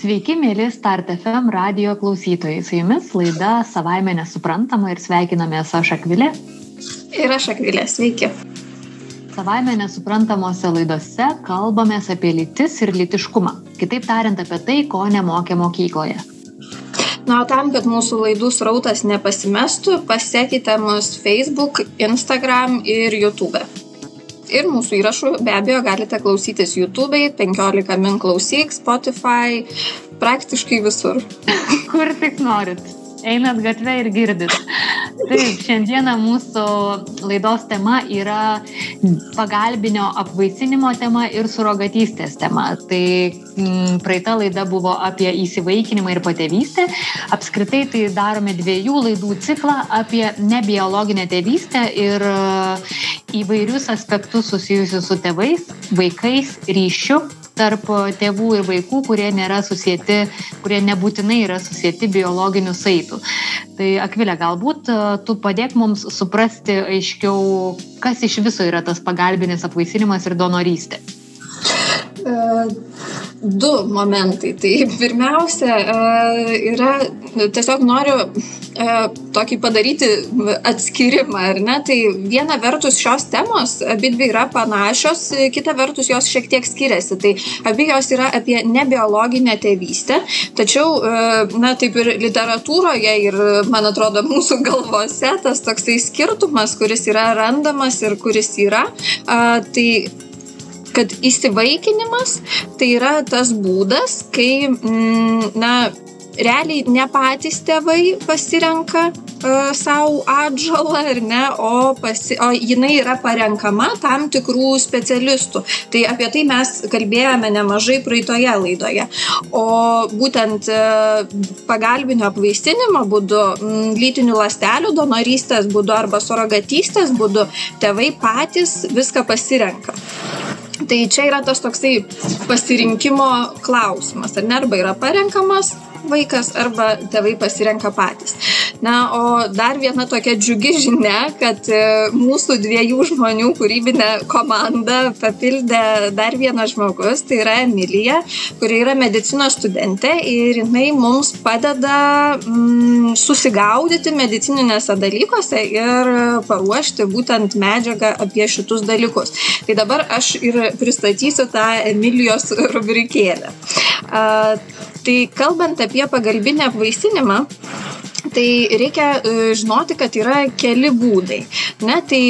Sveiki, mėly Start FM radio klausytojai. Su jumis laida Savaime nesuprantama ir sveikinamės aš Akvilė. Ir aš Akvilė, sveiki. Savaime nesuprantamose laidose kalbamės apie lytis ir litiškumą. Kitaip tariant, apie tai, ko nemokė mokykloje. Na, o tam, kad mūsų laidų srautas nepasimestų, pasiekite mus Facebook, Instagram ir YouTube ir mūsų įrašų be abejo galite klausytis YouTube, 15 min klausyk, Spotify, praktiškai visur. Kur tik norit. Einat gatvę ir girdit. Taip, šiandieną mūsų laidos tema yra pagalbinio apvaisinimo tema ir surogatystės tema. Tai m, mm, praeita laida buvo apie įsivaikinimą ir patėvystę. Apskritai tai darome dviejų laidų ciklą apie nebiologinę tėvystę ir įvairius aspektus susijusius su tėvais, vaikais, ryšiu tarp tėvų ir vaikų, kurie nėra susijęti, kurie nebūtinai yra susijęti biologiniu saitu. Tai Akvilė, galbūt e, tu padėk mums suprasti aiškiau, kas iš viso yra tas pagalbinis apvaisinimas ir donorystė. Uh du momentai. Tai pirmiausia, yra, tiesiog noriu tokį padaryti atskirimą, ar ne? Tai viena vertus šios temos, abi dvi yra panašios, kita vertus jos šiek tiek skiriasi. Tai abi jos yra apie nebiologinę tėvystę, tačiau, na, taip ir literatūroje ir, man atrodo, mūsų galvose tas toksai skirtumas, kuris yra randamas ir kuris yra, tai kad įsivaikinimas tai yra tas būdas, kai, mm, na, realiai ne patys tėvai pasirenka uh, savo atžalą ar ne, o, pasi, o jinai yra parenkama tam tikrų specialistų. Tai apie tai mes kalbėjome nemažai praeitoje laidoje. O būtent uh, pagalbinio apvaisinimo būdu, m, lytinių lastelių donorystės būdu arba surogatystės būdu tėvai patys viską pasirenka. Tai čia yra tas toksai pasirinkimo klausimas, ar ne, arba yra parenkamas vaikas arba tėvai pasirenka patys. Na, o dar viena tokia džiugi žinia, kad e, mūsų dviejų žmonių kūrybinę komandą papildė dar vienas žmogus, tai yra Emilija, kuri yra medicinos studentė ir jinai mums padeda mm, susigaudyti medicininėse dalykuose ir paruošti būtent medžiagą apie šitus dalykus. Tai dabar aš ir pristatysiu tą Emilijos rubrikėlę. Tai kalbant apie pagalbinę apvaisinimą, Tai reikia e, žinoti, kad yra keli būdai. Ne, tai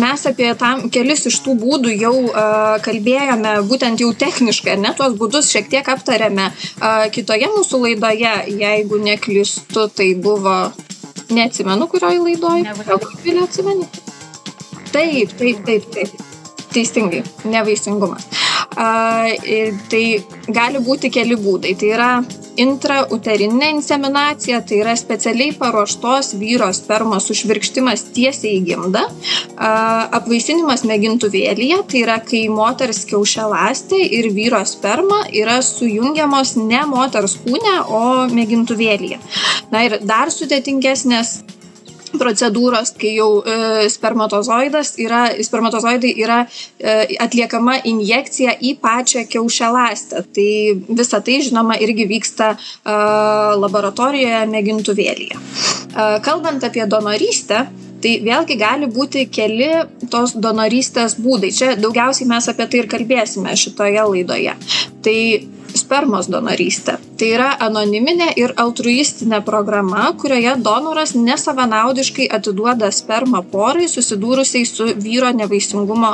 mes apie tam kelis iš tų būdų jau uh, kalbėjome būtent jau techniškai, ne tuos būdus šiek tiek aptarėme uh, kitoje mūsų laidoje, jeigu neklistu, tai buvo, neatsimenu, kurioje laidoje. Gal atsimeni? Taip, taip, taip, taip. Teisingai, nevaisingumas. A, tai gali būti keli būdai. Tai yra intrauterinė inseminacija, tai yra specialiai paruoštos vyro spermos užvirkštimas tiesiai į gimdą. Apvaisinimas mėgintuvėlyje, tai yra kai moters kiaušialastė ir vyro sperma yra sujungiamos ne moters kūne, o mėgintuvėlyje. Na ir dar sudėtingesnės procedūros, kai jau e, spermatozoidas yra, spermatozoidai yra e, atliekama injekcija į pačią kiaušialastę. Tai visa tai, žinoma, irgi vyksta e, laboratorijoje mėgintuvėlyje. E, kalbant apie donorystę, Tai vėlgi gali būti keli tos donorystės būdai. Čia daugiausiai mes apie tai ir kalbėsime šitoje laidoje. Tai spermos donorystė. Tai yra anoniminė ir altruistinė programa, kurioje donoras nesavanaudiškai atiduoda spermą porai susidūrusiai su vyro nevaisingumo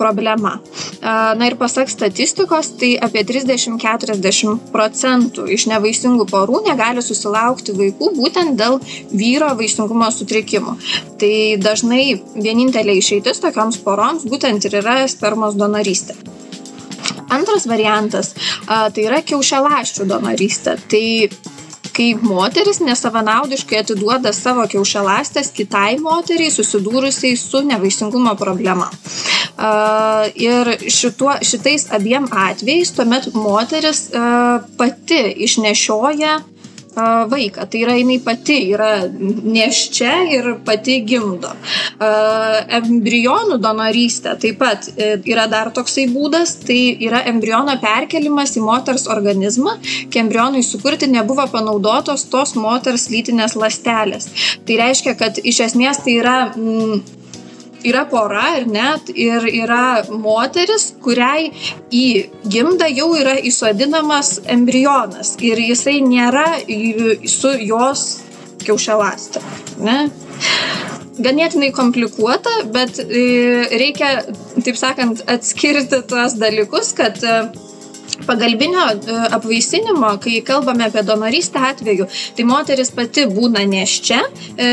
problema. Na ir pasak statistikos, tai apie 30-40 procentų iš nevaisingų porų negali susilaukti vaikų būtent dėl vyro vaisingumo sutrikimų. Tai dažnai vienintelė išeitis tokioms poroms būtent ir yra spermos donorystė. Antras variantas a, tai yra kiaušialąsčių donorystė. Tai kai moteris nesavanaudiškai atiduoda savo kiaušialąstės kitai moteriai susidūrusiai su nevaisingumo problema. Ir šituo, šitais abiem atvejais tuomet moteris pati išnešioja vaiką. Tai yra jinai pati yra neščia ir pati gimdo. Embrionų donorystė taip pat e, yra dar toksai būdas, tai yra embriono perkelimas į moters organizmą, kai embrionui sukurti nebuvo panaudotos tos moters lytinės lastelės. Tai reiškia, kad iš esmės tai yra mm, yra pora ir net ir yra moteris, kuriai į gimdą jau yra įsodinamas embrionas ir jisai nėra su jos kiaušialastė. Ne? Ganėtinai komplikuota, bet e, reikia, taip sakant, atskirti tuos dalykus, kad pagalbinio e, apvaisinimo, kai kalbame apie donorystę atveju, tai moteris pati būna neščia, e,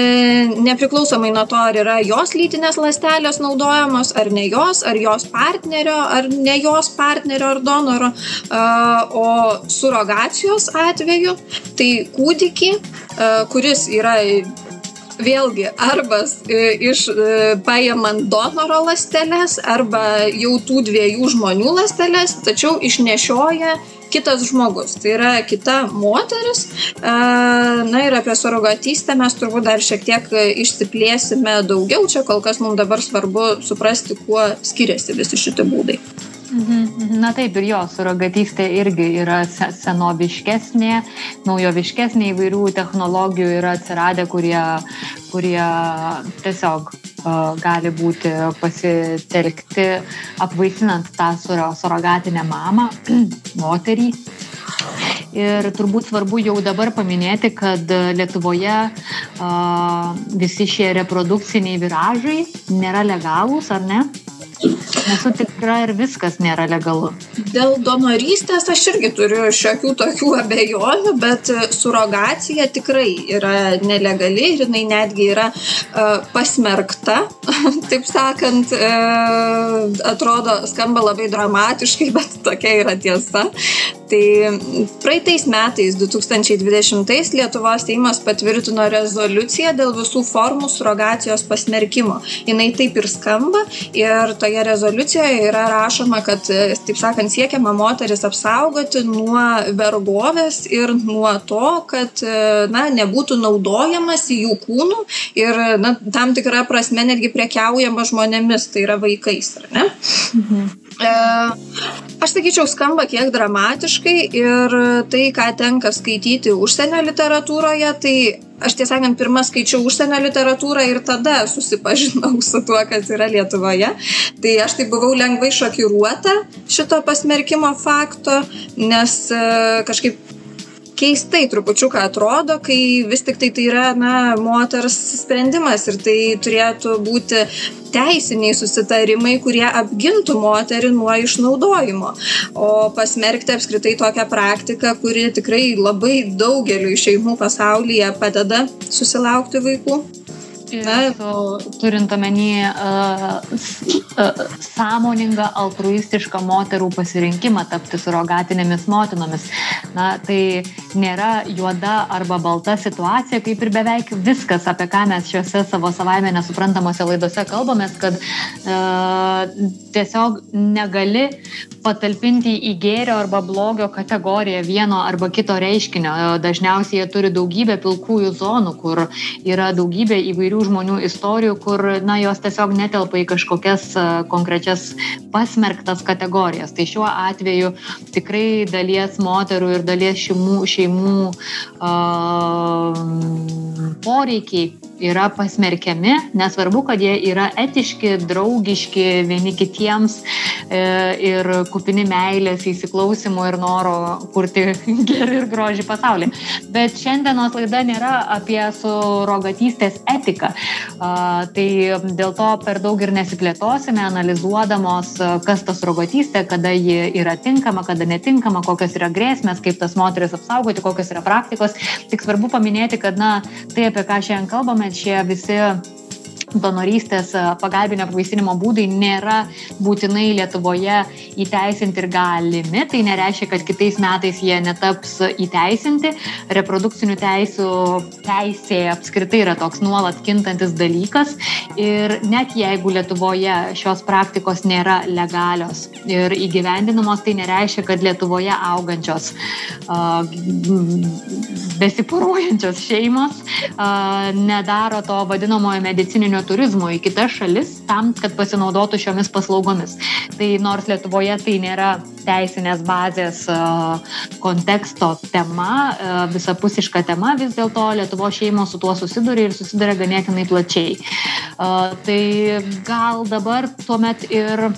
nepriklausomai nuo to, ar yra jos lytinės ląstelės naudojamos, ar ne jos, ar jos partnerio, ar ne jos partnerio ar donoro, o surogacijos atveju, tai kūdikį, kuris yra vėlgi arba e, iš e, paimant donoro ląsteles arba jau tų dviejų žmonių ląsteles, tačiau išnešioja kitas žmogus, tai yra kita moteris. E, na ir apie surogatystę mes turbūt dar šiek tiek išsiplėsime daugiau, čia kol kas mums dabar svarbu suprasti, kuo skiriasi visi šitie būdai. Mhm, mhm. Na taip ir jo, surogatystė irgi yra senoviškesnė, naujoviškesnė, įvairių technologijų yra atsiradę, kurie, kurie tiesiog gali būti pasitelkti apvaisinant tą surogatinę mamą, moterį. Ir turbūt svarbu jau dabar paminėti, kad Lietuvoje uh, visi šie reprodukciniai viražai nėra legalūs, ar ne? Nesu tikra, ar viskas nėra legalu. Dėl donorystės aš irgi turiu šiokių tokių abejonių, bet surogacija tikrai yra nelegali ir jinai netgi yra uh, pasmerkta, taip sakant, uh, atrodo, skamba labai dramatiškai, bet tokia yra tiesa. Tai praeitais metais, 2020, Lietuvos Seimas patvirtino rezoliuciją dėl visų formų surogacijos pasmerkimo. Jis taip ir skamba ir toje rezoliucijoje yra rašoma, kad, taip sakant, siekiama moteris apsaugoti nuo vergovės ir nuo to, kad na, nebūtų naudojamas jų kūnų ir na, tam tikrą prasme netgi prekiaujama žmonėmis, tai yra vaikais. Mhm. E, aš sakyčiau, skamba kiek dramatiškai ir tai, ką tenka skaityti užsienio literatūroje, tai aš tiesą sakant, pirmą skaičiau užsienio literatūrą ir tada susipažinau su tuo, kas yra Lietuvoje. Tai aš tai buvau lengvai šokiruota šito pasmerkimo fakto, nes e, kažkaip keistai trupučiuką atrodo, kai vis tik tai tai yra, na, moters sprendimas ir tai turėtų būti teisiniai susitarimai, kurie apgintų moterį nuo išnaudojimo. O pasmerkti apskritai tokią praktiką, kuri tikrai labai daugeliu šeimų pasaulyje padeda susilaukti vaikų. Na, turint omeny uh, sąmoningą, altruistišką moterų pasirinkimą tapti surogatinėmis motinomis. Na, tai nėra juoda arba balta situacija, kaip ir beveik viskas, apie ką mes šiuose savo savaime nesuprantamose laidose kalbamės, kad uh, tiesiog negali patalpinti į gėrio arba blogio kategoriją vieno arba kito reiškinio. Dažniausiai jie turi daugybę pilkųjų zonų, kur yra daugybė įvairių žmonių istorijų, kur na, jos tiesiog netelpa į kažkokias konkrečias pasmerktas kategorijas. Tai šiuo atveju tikrai dalies moterų ir dalies šeimų, šeimų uh, poreikiai yra pasmerkiami, nesvarbu, kad jie yra etiški, draugiški vieni kitiems e, ir kupini meilės, įsiklausimo ir noro kurti gerį ir grožį pasaulį. Bet šiandienos laida nėra apie surogatystės etiką. Tai dėl to per daug ir nesiplėtosime, analizuodamos, kas ta surrogatystė, kada ji yra tinkama, kada netinkama, kokios yra grėsmės, kaip tas moteris apsaugoti, kokios yra praktikos. Tik svarbu paminėti, kad na, tai, apie ką šiandien kalbame, šie visi donorystės pagalbinio apvaisinimo būdai nėra būtinai Lietuvoje įteisinti ir galimi. Tai nereiškia, kad kitais metais jie netaps įteisinti. Reprodukcinių teisų teisė apskritai yra toks nuolat kintantis dalykas. Ir net jeigu Lietuvoje šios praktikos nėra legalios ir įgyvendinamos, tai nereiškia, kad Lietuvoje augančios, uh, besiporuojančios šeimos uh, nedaro to vadinamojo medicininio turizmo į kitas šalis tam, kad pasinaudotų šiomis paslaugomis. Tai nors Lietuvoje tai nėra teisinės bazės konteksto tema, visapusiška tema, vis dėlto Lietuvo šeimos su tuo susiduria ir susiduria ganėtinai plačiai. Tai gal dabar tuomet ir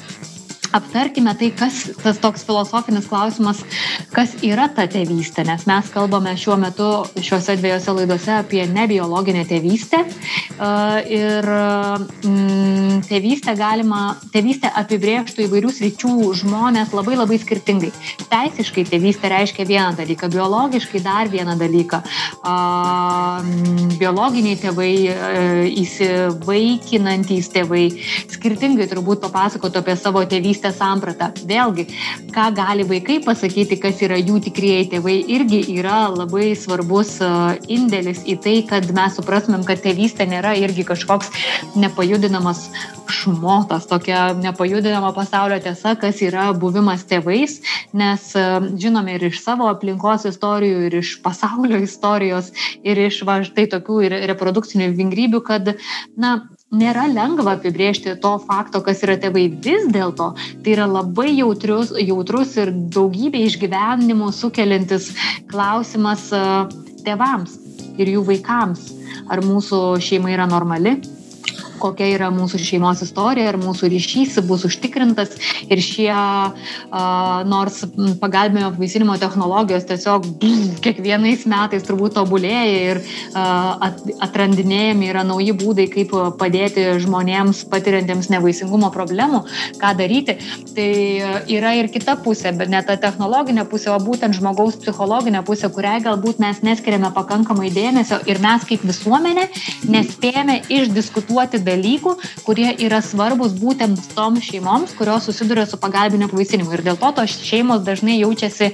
aptarkime tai, kas tas toks filosofinis klausimas, kas yra ta tėvystė, nes mes kalbame šiuo metu šiuose dviejose laidose apie nebiologinę tėvystę ir mm, tėvystę galima, tėvystę apibrėžtų įvairių sričių žmonės labai labai skirtingai. Teisiškai tėvystė reiškia vieną dalyką, biologiškai dar vieną dalyką. Biologiniai tėvai, e, įsivaikinantys tėvai skirtingai turbūt papasakotų apie savo tėvystę tėvystės sampratą. Vėlgi, ką gali vaikai pasakyti, kas yra jų tikrieji tėvai, irgi yra labai svarbus e, indėlis į tai, kad mes suprasmėm, kad tėvystė nėra irgi kažkoks nepajudinamas šmotas, tokia nepajudinama pasaulio tiesa, kas yra buvimas tėvais, nes e, žinome ir iš savo aplinkos istorijų, ir iš pasaulio istorijos, ir iš va štai tokių ir reprodukcinių vingrybių, kad, na, nėra lengva apibrėžti to fakto, kas yra tėvai. Vis dėlto tai yra labai jautrus, jautrus ir daugybė išgyvenimų sukeliantis klausimas e, tėvams ir jų vaikams. Ar mūsų šeima yra normali, kokia yra mūsų šeimos istorija ir mūsų ryšys bus užtikrintas. Ir šie, nors pagalbinio apvaisinimo technologijos tiesiog kiekvienais metais turbūt tobulėja ir atrandinėjami yra nauji būdai, kaip padėti žmonėms patiriantiems nevaisingumo problemų, ką daryti, tai yra ir kita pusė, bet ne ta technologinė pusė, o būtent žmogaus psichologinė pusė, kuriai galbūt mes neskiriame pakankamai dėmesio ir mes kaip visuomenė nespėjame išdiskutuoti dalykų, kurie yra svarbus būtent toms šeimoms, kurios susiduria su pagalbiniu apvaisinimu. Ir dėl to tos šeimos dažnai jaučiasi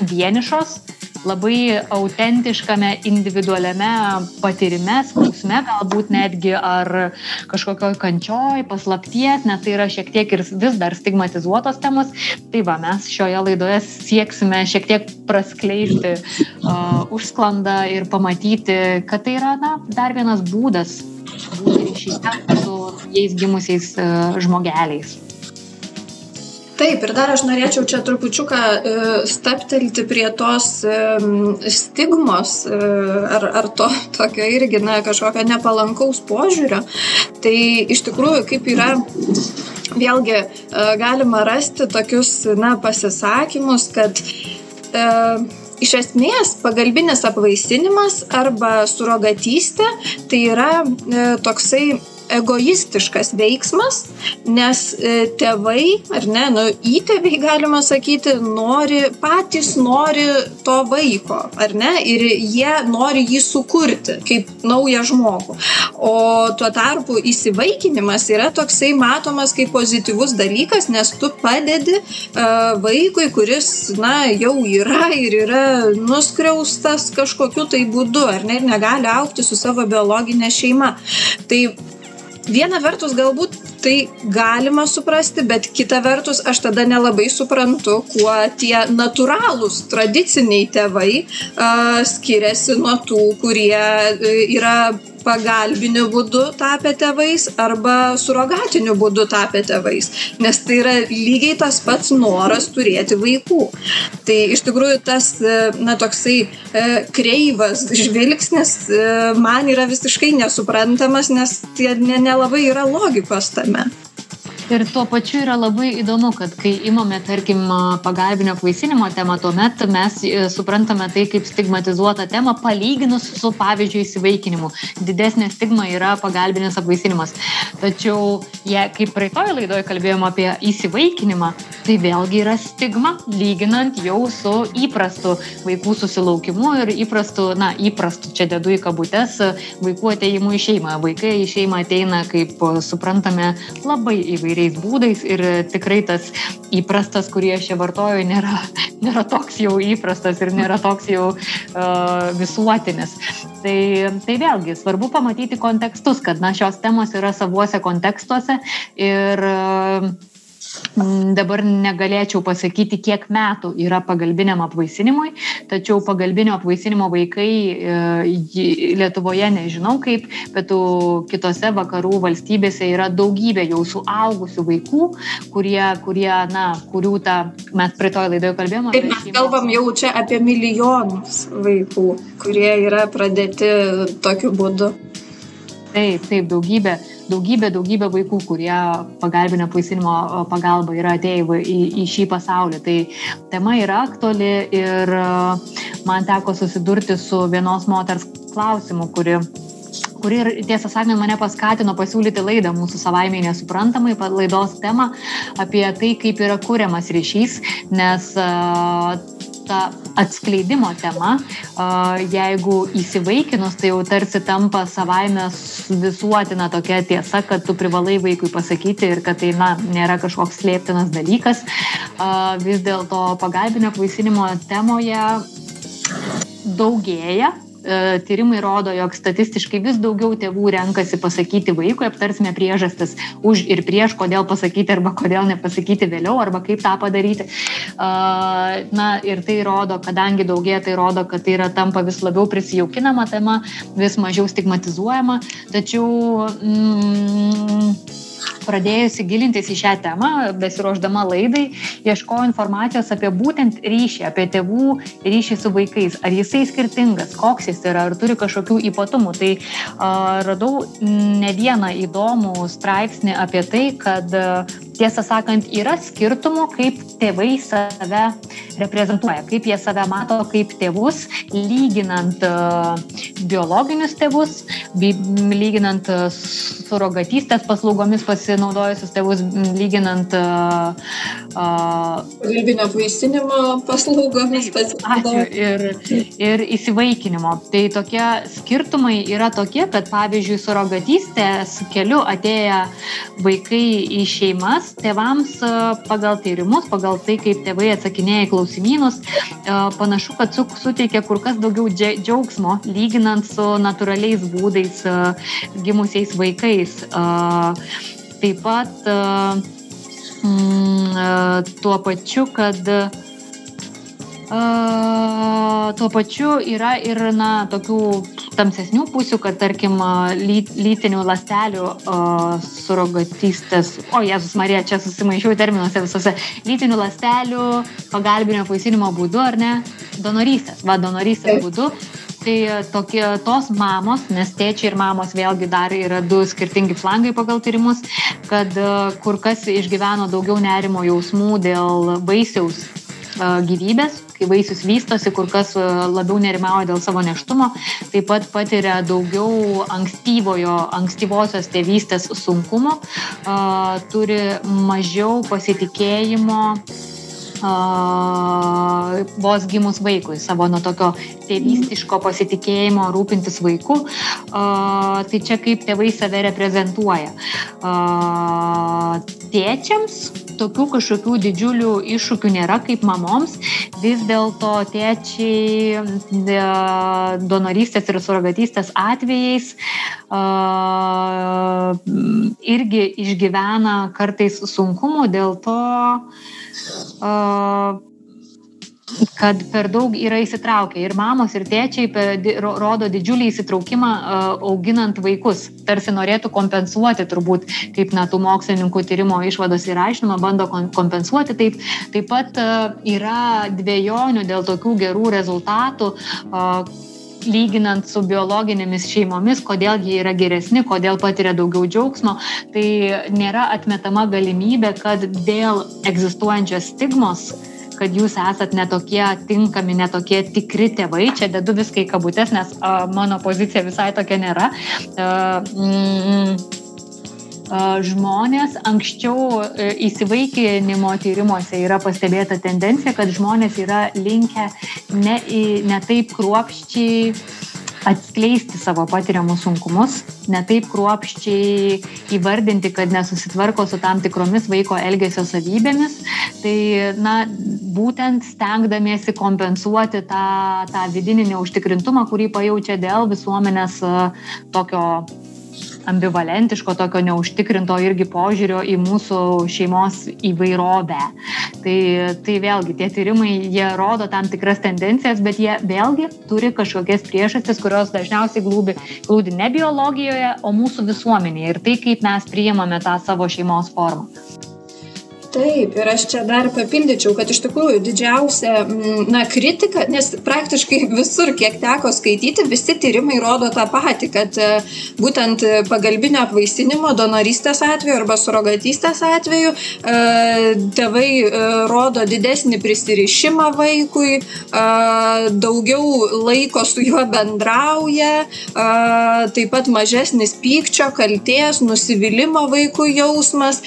vienišos, labai autentiškame, individualiame patyrime, skausme, galbūt netgi ar kažkokioj kančioj, paslapties, nes tai yra šiek tiek ir vis dar stigmatizuotos temos. Tai va, mes šioje laidoje sieksime šiek tiek praskleisti uh, užsklandą ir pamatyti, kad tai yra na, dar vienas būdas būti ryšyje su jais gimusiais e, žmogeliais. Taip, ir dar aš norėčiau čia trupučiuką e, staptelti prie tos e, stigmos ar, ar to tokio irgi na, kažkokio nepalankaus požiūrio. Tai iš tikrųjų, kaip yra, vėlgi galima rasti tokius na, pasisakymus, kad e, iš esmės pagalbinis apvaisinimas arba surogatystė tai yra e, toksai egoistiškas veiksmas, nes e, tėvai, ar ne, nu, įtėviai galima sakyti, nori, patys nori to vaiko, ar ne, ir jie nori jį sukurti kaip naują žmogų. O tuo tarpu įsivaikinimas yra toksai matomas kaip pozityvus dalykas, nes tu padedi uh, vaikui, kuris, na, jau yra ir yra nuskriaustas kažkokiu tai būdu, ar ne, ir negali aukti su savo biologinė šeima. Tai viena vertus galbūt tai galima suprasti, bet kita vertus aš tada nelabai suprantu, kuo tie natūralūs tradiciniai tėvai uh, skiriasi nuo tų, kurie uh, yra pagalbiniu būdu tapę tėvais arba surogatiniu būdu tapę tėvais. Nes tai yra lygiai tas pats noras turėti vaikų. Tai iš tikrųjų tas, e, na, toksai e, kreivas žvilgsnis e, man yra visiškai nesuprantamas, nes tai nelabai yra logikos tame. Ir tuo pačiu yra labai įdomu kad kai imame tarkim pagalbinio apvaisinimo temą tuomet mes e, suprantame tai kaip stigmatizuotą temą palyginus su pavyzdžiui įsivaikinimu. Didesnė stigma yra pagalbinis apvaisinimas. Tačiau jei kaip praeitoj laidoj kalbėjom apie įsivaikinimą tai vėlgi yra stigma lyginant jau su įprastu vaikų susilaukimu ir įprastu na įprastu čia dedu į kabutes vaikų atėjimu į šeimą. Vaikai į šeimą ateina kaip suprantame labai įvairiai įvairiais būdais ir tikrai tas įprastas, kurį aš čia vartoju, nėra, nėra toks jau įprastas ir nėra toks jau uh, visuotinis. Tai, tai vėlgi svarbu pamatyti kontekstus, kad na, šios temos yra savuose kontekstuose ir uh, dabar negalėčiau pasakyti, kiek metų yra pagalbiniam apvaisinimui, tačiau pagalbinio apvaisinimo vaikai e, Lietuvoje nežinau kaip, bet kitose vakarų valstybėse yra daugybė jau suaugusių vaikų, kurie, kurie na, kurių tą, mes prie to laidoje kalbėjome. Taip, mes kalbam jau čia apie milijonus vaikų, kurie yra pradėti tokiu būdu. Taip, taip, daugybė daugybė daugybė vaikų kurie pagalbinio apvaisinimo pagalba yra atėję į, į šį pasaulį. Tai tema yra aktuali ir man teko susidurti su vienos moters klausimu, kuri kuri ir tiesą sakant mane paskatino pasiūlyti laidą mūsų savaimiai nesuprantamai laidos temą apie tai, kaip yra kuriamas ryšys, nes uh, ta atskleidimo tema, jeigu įsivaikinus, tai jau tarsi tampa savaime visuotina tokia tiesa, kad tu privalai vaikui pasakyti ir kad tai na, nėra kažkoks slėptinas dalykas. Vis dėlto pagalbinio kvaisinimo temoje daugėja tyrimai rodo, jog statistiškai vis daugiau tėvų renkasi pasakyti vaikui, aptarsime priežastis už ir prieš, kodėl pasakyti arba kodėl nepasakyti vėliau, arba kaip tą padaryti. E, na ir tai rodo, kadangi daugėja, tai rodo, kad tai yra tampa vis labiau prisijaukinama tema, vis mažiau stigmatizuojama. Tačiau mm, pradėjusi gilintis į šią temą, besiruoždama laidai, ieškojau informacijos apie būtent ryšį, apie tėvų ryšį su vaikais. Ar jisai skirtingas, koks jis yra, ar turi kažkokių ypatumų. Tai a, radau ne vieną įdomų straipsnį apie tai, kad tiesą sakant, yra skirtumų, kaip tėvai save reprezentuoja, kaip jie save mato kaip tėvus, lyginant biologinius tėvus, lyginant surogatystės paslaugomis pasi pasinaudojusius tėvus lyginant. Pagalbinio apvaisinimo paslaugomis pasinaudojusius. Ir, ir įsivaikinimo. Tai tokie skirtumai yra tokie, kad pavyzdžiui, surogatystės keliu atėję vaikai į šeimas, tėvams pagal tyrimus, pagal tai, kaip tėvai atsakinėja į klausimynus, panašu, kad suteikia kur kas daugiau džiaugsmo, lyginant su natūraliais būdais gimusiais vaikais. Taip pat mm, tuo pačiu, kad tuo pačiu yra ir na, tokių tamsesnių pusių, kad tarkim lytinių lastelių surogatystės, o Jėzus Marija, čia susimaišiau terminuose visose, lytinių lastelių pagalbinio paisinimo būdu, ar ne, donorystės, va, donorystės būdu. Tai e, tokie tos mamos nes tėčiai ir mamos vėlgi dar yra du skirtingi flangai pagal tyrimus kad e, kur kas išgyveno daugiau nerimo jausmų dėl vaisiaus e, gyvybės kai vaisius vystosi, kur kas labiau nerimauja dėl savo neštumo, taip pat patiria daugiau ankstyvojo, ankstyvosios tėvystės sunkumo, turi mažiau pasitikėjimo vos gimus vaikui, savo nuo tokio tėvystiško pasitikėjimo rūpintis vaiku, tai čia kaip tėvai save reprezentuoja. Tėčiams tokių kažkokių didžiulių iššūkių nėra kaip mamoms, vis dėlto tėčiai donorystės ir surogatystės atvejais irgi išgyvena kartais sunkumų dėl to, kad per daug yra įsitraukę ir mamos, ir tėčiai rodo didžiulį įsitraukimą auginant vaikus. Tarsi norėtų kompensuoti, turbūt, kaip na, tų mokslininkų tyrimo išvados ir aiškinimo bando kompensuoti. Taip, taip pat yra dviejonių dėl tokių gerų rezultatų lyginant su biologinėmis šeimomis, kodėl jie yra geresni, kodėl patiria daugiau džiaugsmo, tai nėra atmetama galimybė, kad dėl egzistuojančios stigmos kad jūs esat netokie tinkami, netokie tikri tėvai. Čia dedu viską į kabutės, nes a, mano pozicija visai tokia nėra. A, mm, žmonės anksčiau e, įsivaikinimo tyrimuose yra pastebėta tendencija, kad žmonės yra linkę ne, ne taip kruopščiai atskleisti savo patiriamus sunkumus, ne taip kruopščiai įvardinti, kad nesusitvarko su tam tikromis vaiko elgesio savybėmis. Tai, na, būtent stengdamiesi kompensuoti tą, tą vidinį neužtikrintumą, kurį pajaučia dėl visuomenės tokio ambivalentiško, tokio neužtikrinto irgi požiūrio į mūsų šeimos įvairovę. Tai, tai vėlgi tie tyrimai, jie rodo tam tikras tendencijas, bet jie vėlgi turi kažkokias priežastis, kurios dažniausiai glūdi, glūdi ne biologijoje, o mūsų visuomenėje ir tai, kaip mes priimame tą savo šeimos formą taip ir aš čia dar papildyčiau kad iš tikrųjų didžiausia mm, na kritika nes praktiškai visur kiek teko skaityti visi tyrimai rodo tą patį kad e, būtent pagalbinio apvaisinimo donorystės atveju arba surogatystės atveju e, tėvai e, rodo didesnį prisirišimą vaikui daugiau laiko su juo bendrauja taip pat mažesnis pykčio kaltės nusivylimo vaikui jausmas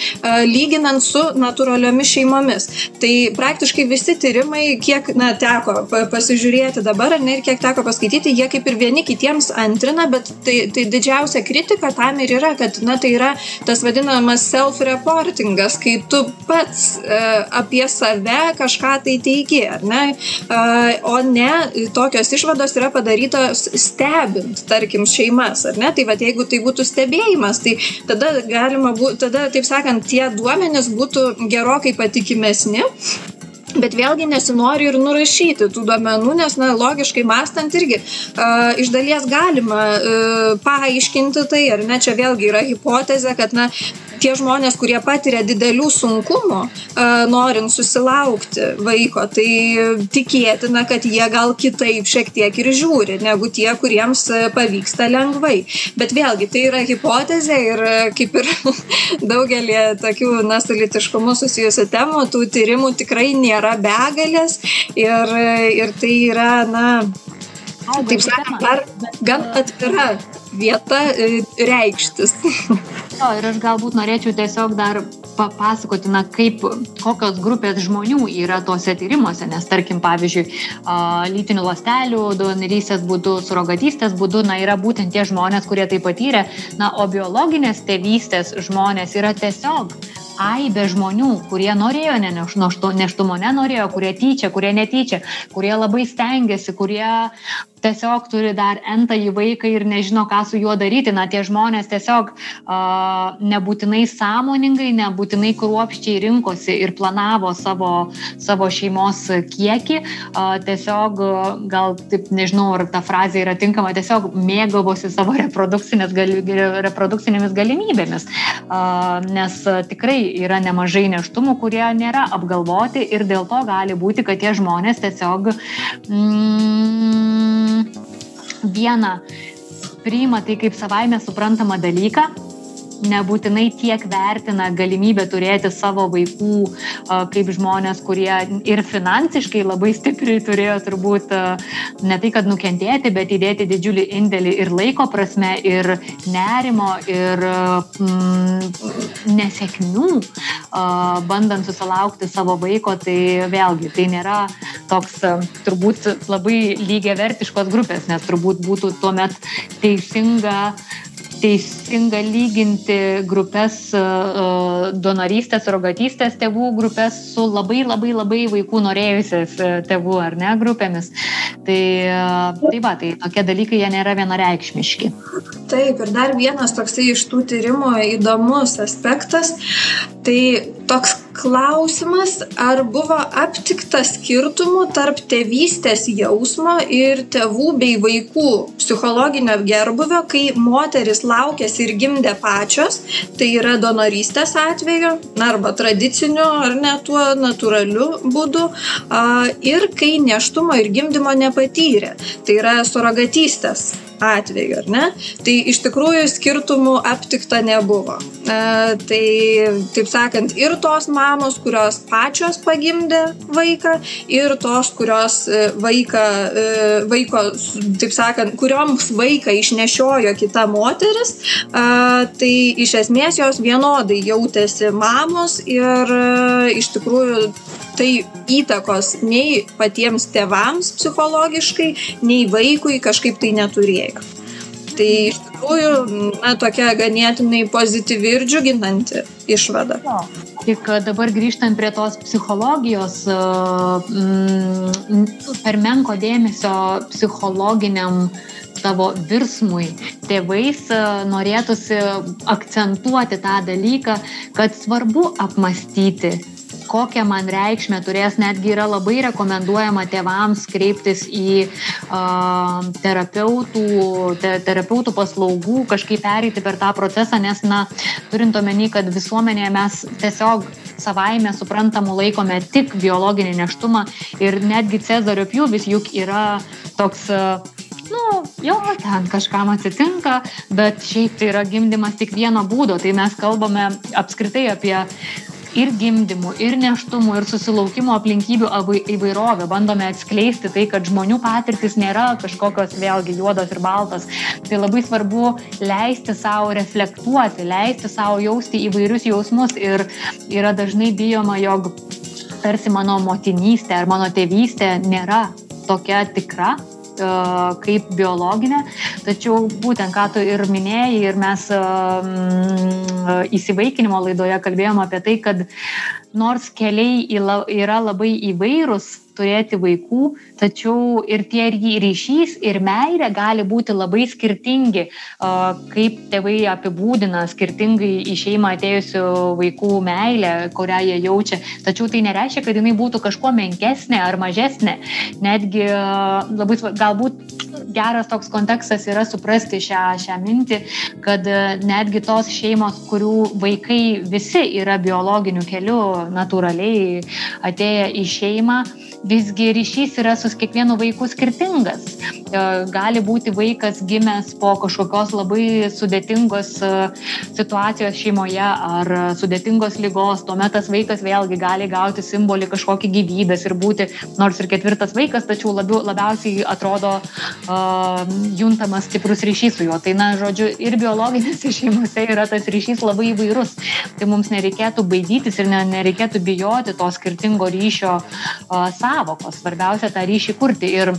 lyginant su na natūraliomis šeimomis. Tai praktiškai visi tyrimai, kiek na, teko pasižiūrėti dabar, ar ne, ir kiek teko paskaityti, jie kaip ir vieni kitiems antrina, bet tai, tai didžiausia kritika tam ir yra, kad na, tai yra tas vadinamas self-reportingas, kai tu pats e, apie save kažką tai teigi, ar ne? E, o ne tokios išvados yra padarytos stebint, tarkim, šeimas, ar ne? Tai va, jeigu tai būtų stebėjimas, tai tada galima būtų, tada, taip sakant, tie duomenys būtų gerokai patikimesni bet vėlgi nesinori ir nurašyti tų duomenų, nes, na, logiškai mastant irgi uh, iš dalies galima uh, paaiškinti tai, ar ne, čia vėlgi yra hipotezė, kad, na, tie žmonės, kurie patiria didelių sunkumų, norint susilaukti vaiko, tai tikėtina, kad jie gal kitaip šiek tiek ir žiūri, negu tie, kuriems pavyksta lengvai. Bet vėlgi, tai yra hipotezė ir kaip ir daugelį tokių, na, su litiškumu susijusių temų, tų tyrimų tikrai nėra begalės ir, ir tai yra, na, taip sakant, dar gan atvira vieta e, reikštis. Jo, ir aš galbūt norėčiau tiesiog dar papasakoti, na, kaip, kokios grupės žmonių yra tuose tyrimuose, nes tarkim, pavyzdžiui, lytinių lastelių, donorystės būdu, surogatystės būdu, na, yra būtent tie žmonės, kurie tai patyrė, na, o biologinės tėvystės žmonės yra tiesiog aibė žmonių, kurie norėjo neštumo, nenorėjo, kurie tyčia, kurie netyčia, kurie labai stengiasi, kurie tiesiog turi dar entąjį vaiką ir nežino, ką su juo daryti. Na, tie žmonės tiesiog uh, nebūtinai sąmoningai, nebūtinai kruopščiai rinkosi ir planavo savo, savo šeimos kiekį. Uh, tiesiog, gal taip nežinau, ar ta frazė yra tinkama, tiesiog mėgavosi savo gali, reprodukcinėmis galimybėmis. Uh, nes tikrai yra nemažai neštumų, kurie nėra apgalvoti ir dėl to gali būti, kad tie žmonės tiesiog mm, viena priima tai kaip savaime suprantamą dalyką nebūtinai tiek vertina galimybę turėti savo vaikų kaip žmonės, kurie ir finansiškai labai stipriai turėjo turbūt ne tai, kad nukentėti, bet įdėti didžiulį indėlį ir laiko prasme, ir nerimo, ir mm, nesėkmių, bandant susilaukti savo vaiko, tai vėlgi tai nėra toks turbūt labai lygiai vertiškos grupės, nes turbūt būtų tuomet teisinga teisinga lyginti grupės e, e, donorystės, rogatystės tėvų grupės su labai labai labai vaikų norėjusiais e, tėvų ar ne grupėmis. Tai, tai va, tai tokie dalykai jie nėra vienareikšmiški. Taip, ir dar vienas toksai iš tų tyrimų įdomus aspektas, tai toks klausimas, ar buvo aptikta skirtumų tarp tėvystės jausmo ir tėvų bei vaikų psichologinio gerbuvio, kai moteris laukėsi ir gimdė pačios, tai yra donorystės atveju, arba tradiciniu ar ne tuo natūraliu būdu, ir kai neštumo ir gimdymo nepatyrė, tai yra surogatystės atveju, ar ne? Tai iš tikrųjų skirtumų aptikta nebuvo. E, tai, taip sakant, ir tos mamos, kurios pačios pagimdė vaiką, ir tos, kurios e, vaiką, e, vaiko, taip sakant, kurioms vaiką išnešiojo kita moteris, e, tai iš esmės jos vienodai jautėsi mamos ir e, iš tikrųjų tai įtakos nei patiems tėvams psichologiškai, nei vaikui kažkaip tai neturėjo. Tai iš tikrųjų, na, tokia ganėtinai pozityvi ir džiuginanti išvada. Jo. Tik dabar grįžtant prie tos psichologijos, per menko dėmesio psichologiniam savo virsmui tėvais norėtųsi akcentuoti tą dalyką, kad svarbu apmastyti kokią man reikšmę turės, netgi yra labai rekomenduojama tėvams kreiptis į uh, terapeutų, te, terapeutų paslaugų, kažkaip pereiti per tą procesą, nes, na, turint omeny, kad visuomenėje mes tiesiog savaime suprantamų laikome tik biologinį neštumą ir netgi Cezario pjūvis juk yra toks uh, nu, jo, ten kažkam atsitinka, bet šiaip tai yra gimdymas tik vieno būdo. Tai mes kalbame apskritai apie ir gimdymų, ir neštumų, ir susilaukimo aplinkybių įvairovę. Bandome atskleisti tai, kad žmonių patirtis nėra kažkokios vėlgi juodos ir baltos. Tai labai svarbu leisti savo reflektuoti, leisti savo jausti įvairius jausmus ir yra dažnai bijoma, jog tarsi mano motinystė ar mano tėvystė nėra tokia tikra, kaip biologinė, tačiau būtent ką tu ir minėjai ir mes įsivaikinimo laidoje kalbėjome apie tai, kad nors keliai yra labai įvairūs, turėti vaikų, tačiau ir tie ryšys ir meilė gali būti labai skirtingi, kaip tėvai apibūdina skirtingai į šeimą atėjusių vaikų meilę, kurią jie jaučia. Tačiau tai nereiškia, kad jinai būtų kažkuo menkesnė ar mažesnė. Netgi labai galbūt geras toks kontekstas yra suprasti šią, šią mintį, kad netgi tos šeimos, kurių vaikai visi yra biologiniu keliu natūraliai atėję į šeimą, visgi ryšys yra su kiekvienu vaiku skirtingas. E, gali būti vaikas gimęs po kažkokios labai sudėtingos e, situacijos šeimoje ar sudėtingos lygos, tuomet tas vaikas vėlgi gali gauti simbolį kažkokį gyvybės ir būti nors ir ketvirtas vaikas, tačiau labiau, labiausiai atrodo uh, juntamas stiprus ryšys su juo. Tai, na, žodžiu, ir biologinėse šeimose yra tas ryšys labai įvairus. Tai mums nereikėtų baidytis ir ne, nereikėtų bijoti to skirtingo ryšio uh, savokos. Svarbiausia tą ryšį kurti. Ir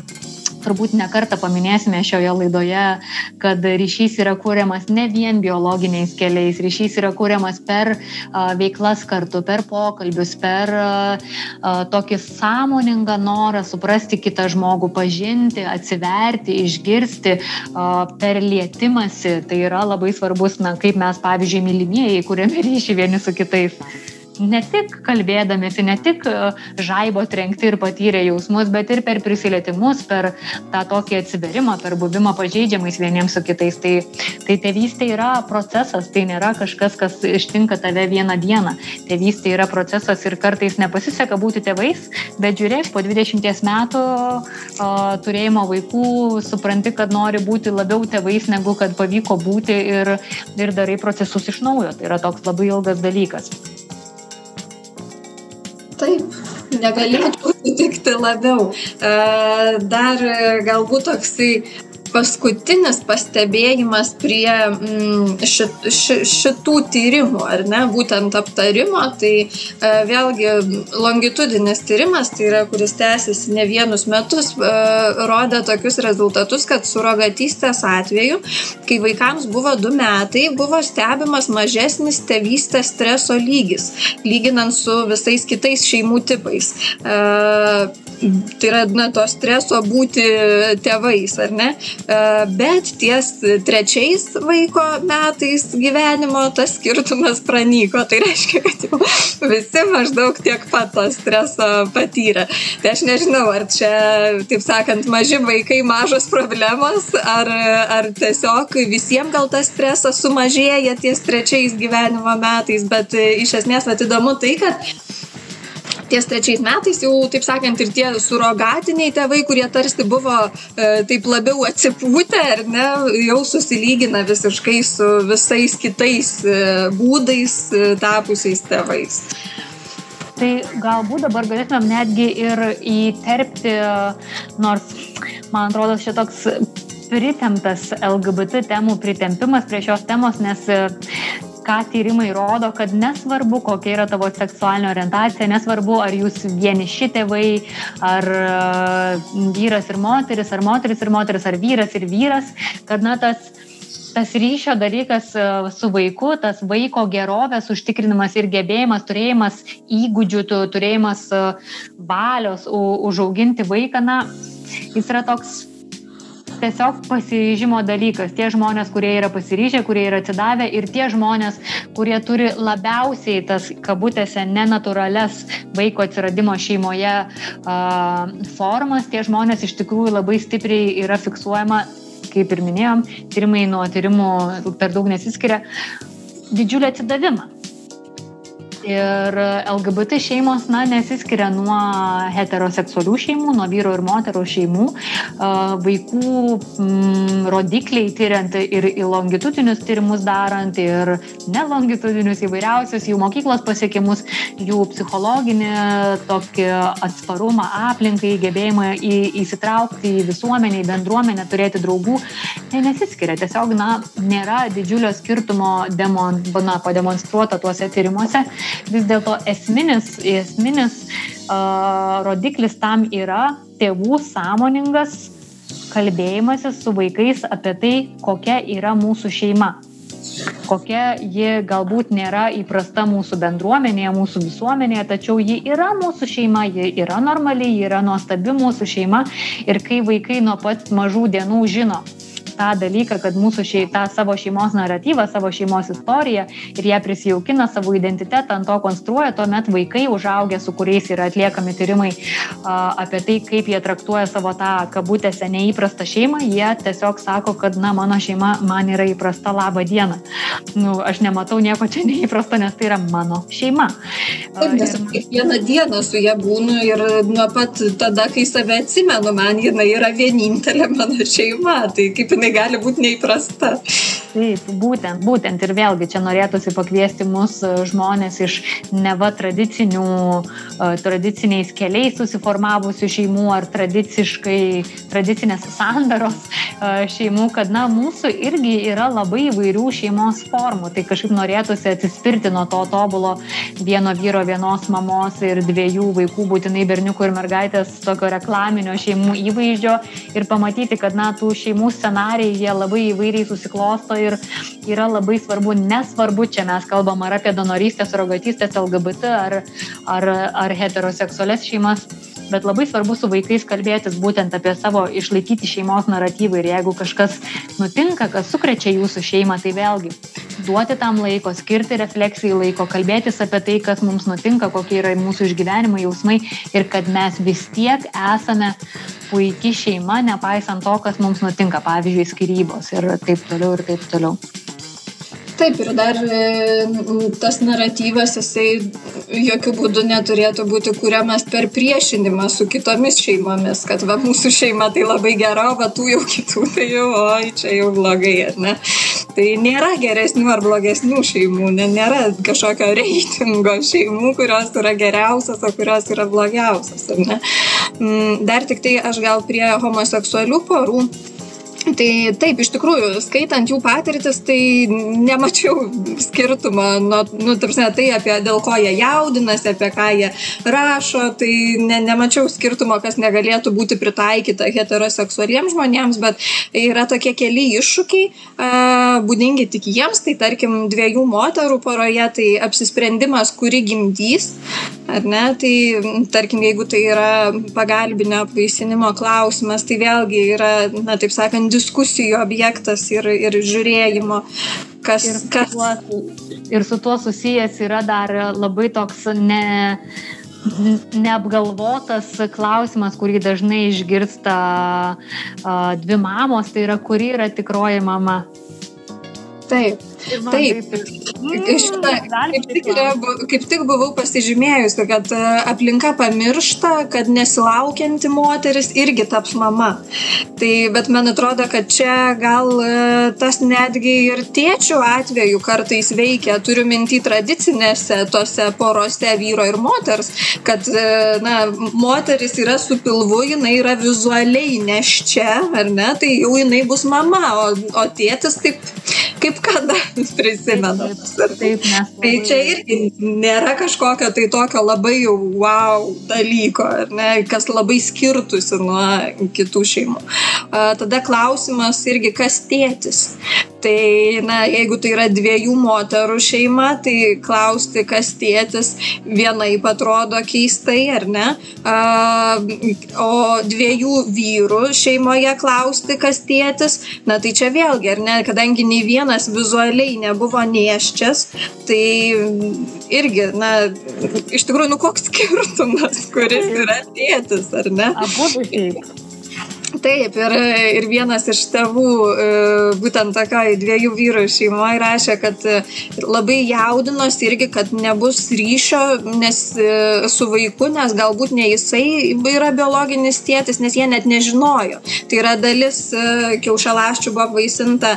turbūt nekartą paminėsime šioje laidoje, kad ryšys yra kūriamas ne vien biologiniais keliais, ryšys yra kūriamas per a, veiklas kartu, per pokalbius, per a, a, tokį sąmoningą norą suprasti kitą žmogų, pažinti, atsiverti, išgirsti, per lietimąsi. Tai yra labai svarbus, na, kaip mes, pavyzdžiui, mylimieji, kuriame ryšį vieni su kitais ne tik kalbėdamėsi, ne tik e, žaibo trenkti ir patyrę jausmus, bet ir per prisilietimus, per tą tokį atsiverimą, per buvimą pažeidžiamais vieniems su kitais. Tai, tai tėvystė yra procesas, tai nėra kažkas, kas ištinka tave vieną dieną. Tėvystė yra procesas ir kartais nepasiseka būti tėvais, bet žiūrėk, po 20 metų o, turėjimo vaikų supranti, kad nori būti labiau tėvais, negu kad pavyko būti ir, ir darai procesus iš naujo. Tai yra toks labai ilgas dalykas. Taip, negalėčiau sutikti labiau. Dar galbūt toksai paskutinis pastebėjimas prie mm, šit, ši, šitų tyrimų, ar ne, būtent aptarimo, tai e, vėlgi longitudinis tyrimas, tai yra, kuris tęsiasi ne vienus metus, e, rodė tokius rezultatus, kad surogatystės atveju, kai vaikams buvo du metai, buvo stebimas mažesnis tėvystės streso lygis, lyginant su visais kitais šeimų tipais. E, tai yra na, to streso būti tėvais, ar ne? E, bet ties trečiais vaiko metais gyvenimo tas skirtumas pranyko. Tai reiškia, kad jau visi maždaug tiek pat to streso patyrė. Tai aš nežinau, ar čia, taip sakant, maži vaikai mažos problemos, ar, ar tiesiog visiems gal tas stresas sumažėja ties trečiais gyvenimo metais, bet iš esmės atidomu tai, kad ties trečiais metais jau, taip sakant, ir tie surogatiniai tėvai, kurie tarsi buvo e, taip labiau atsipūtę, ar ne, jau susilygina visiškai su visais kitais e, būdais e, tapusiais tėvais. Tai galbūt dabar galėtumėm netgi ir įterpti, nors man atrodo šitoks pritemptas LGBT temų pritempimas prie šios temos, nes ką tyrimai rodo, kad nesvarbu, kokia yra tavo seksualinė orientacija, nesvarbu, ar jūs vieniši tėvai, ar vyras ir moteris, ar moteris ir moteris, ar vyras ir vyras, kad na tas tas ryšio dalykas su vaiku, tas vaiko gerovės užtikrinimas ir gebėjimas, turėjimas įgūdžių, turėjimas valios užauginti vaiką, na, jis yra toks tiesiog pasiryžimo dalykas. Tie žmonės, kurie yra pasiryžę, kurie yra atsidavę ir tie žmonės, kurie turi labiausiai tas kabutėse nenaturales vaiko atsiradimo šeimoje uh, formas, tie žmonės iš tikrųjų labai stipriai yra fiksuojama, kaip ir minėjom, tyrimai nuo tyrimų per daug nesiskiria, didžiulį atsidavimą. Ir LGBT šeimos, na, nesiskiria nuo heteroseksualių šeimų, nuo vyro ir moterų šeimų. Vaikų mm, rodikliai tyriant ir į longitudinius tyrimus darant, ir nelongitudinius įvairiausius jų mokyklos pasiekimus, jų psichologinį tokį atsparumą aplinkai, gebėjimą į, įsitraukti į visuomenę, į bendruomenę, turėti draugų, tai nesiskiria. Tiesiog, na, nėra didžiulio skirtumo demon, na, pademonstruota tuose tyrimuose vis dėlto esminis, esminis uh, rodiklis tam yra tėvų sąmoningas kalbėjimasis su vaikais apie tai, kokia yra mūsų šeima. Kokia ji galbūt nėra įprasta mūsų bendruomenėje, mūsų visuomenėje, tačiau ji yra mūsų šeima, ji yra normali, ji yra nuostabi mūsų šeima. Ir kai vaikai nuo pat mažų dienų žino, tą dalyką, kad mūsų šei, tą savo šeimos naratyvą, savo šeimos istoriją ir ją prisijaukina savo identitetą, ant to konstruoja, tuomet vaikai užaugę, su kuriais yra atliekami tyrimai apie tai, kaip jie traktuoja savo tą kabutėse neįprastą šeimą, jie tiesiog sako, kad, na, mano šeima man yra įprasta labą dieną. Nu, aš nematau nieko čia neįprasto, nes tai yra mano šeima. Taip, nes kiekvieną dieną su ją būnu ir nuo pat tada, kai save atsimenu, man jinai yra vienintelė mano šeima. Tai kaip jinai jinai gali būti neįprasta. Taip, būtent, būtent ir vėlgi čia norėtųsi pakviesti mus e, žmonės iš neva tradicinių, e, tradiciniais keliais susiformavusių šeimų ar tradiciškai, tradicinės sandaros e, šeimų, kad, na, mūsų irgi yra labai įvairių šeimos formų. Tai kažkaip norėtųsi atsispirti nuo to tobulo vieno vyro, vienos mamos ir dviejų vaikų, būtinai berniukų ir mergaitės, tokio reklaminio šeimų įvaizdžio ir pamatyti, kad, na, tų šeimų scenarijų scenarijai, jie labai įvairiai susiklosto ir yra labai svarbu, nesvarbu, čia mes kalbam ar apie donorystę, surogatystės, LGBT ar, ar, ar heteroseksualias šeimas, bet labai svarbu su vaikais kalbėtis būtent apie savo išlaikyti šeimos naratyvą ir jeigu kažkas nutinka, kas sukrečia jūsų šeimą, tai vėlgi duoti tam laiko, skirti refleksijai laiko, kalbėtis apie tai, kas mums nutinka, kokie yra mūsų išgyvenimai, jausmai ir kad mes vis tiek esame puikiai šeima, nepaisant to, kas mums nutinka, pavyzdžiui, skirybos ir taip toliau ir taip toliau. Taip, ir dar e, tas naratyvas, jisai jokių būdų neturėtų būti kuriamas per priešinimą su kitomis šeimomis, kad va mūsų šeima tai labai gera, va tų jau kitų tai jau, oi, čia jau blogai, ar ne? Tai nėra geresnių ar blogesnių šeimų, ne, nėra kažkokio reitingo šeimų, kurios yra geriausios, o kurios yra blogiausios, ar ne? Mm, dar tik tai aš gal prie homoseksualių porų Tai taip, iš tikrųjų, skaitant jų patirtis, tai nemačiau skirtumo, nu, nu tarsi, tai apie dėl ko jie jaudinasi, apie ką jie rašo, tai ne, nemačiau skirtumo, kas negalėtų būti pritaikyta heteroseksualiems žmonėms, bet yra tokie keli iššūkiai, būdingi tik jiems, tai tarkim dviejų moterų poroje, tai apsisprendimas, kuri gimdys, ar ne? Tai tarkim, jeigu tai yra pagalbinio apvaisinimo klausimas, tai vėlgi yra, na taip sakant, diskusijų objektas ir, ir žiūrėjimo, kas. Ir su, kas... tuo, ir su tuo susijęs yra dar labai toks ne neapgalvotas klausimas, kurį dažnai išgirsta dvi mamos, tai yra, kuri yra tikroji mama. Taip. Taip, šitą, kaip, tik yra, kaip tik buvau pasižymėjusi, kad e, aplinka pamiršta, kad nesilaukianti moteris irgi taps mama. Tai, bet man atrodo, kad čia gal e, tas netgi ir tėčių atveju kartais veikia, turiu minti tradicinėse tose porose vyro ir moters, kad e, na, moteris yra su pilvu, jinai yra vizualiai neščia, ar ne, tai jau jinai bus mama, o, o tėtis taip kaip kada prisimenu. Taip, taip, nes. Tai čia irgi nėra kažkokio tai tokio labai jau wow dalyko, ne, kas labai skirtusi nuo kitų šeimų. Tada klausimas irgi, kas tėtis. Tai, na, jeigu tai yra dviejų moterų šeima, tai klausti, kas tėtis, vienaip atrodo keistai, ar ne? O dviejų vyrų šeimoje klausti, kas tėtis, na, tai čia vėlgi, ar ne, kadangi nei vienas vizualiai nebuvo nieščias, tai irgi, na, iš tikrųjų, nu koks skirtumas, kuris yra tėtis, ar ne? Abu. Taip, ir, ir vienas iš tėvų, e, būtent tokioj dviejų vyrų šeimoje, rašė, kad e, labai jaudinosi irgi, kad nebus ryšio nes, e, su vaiku, nes galbūt ne jisai yra biologinis tėtis, nes jie net nežinojo. Tai yra dalis kiaušalaščių buvo vaisinta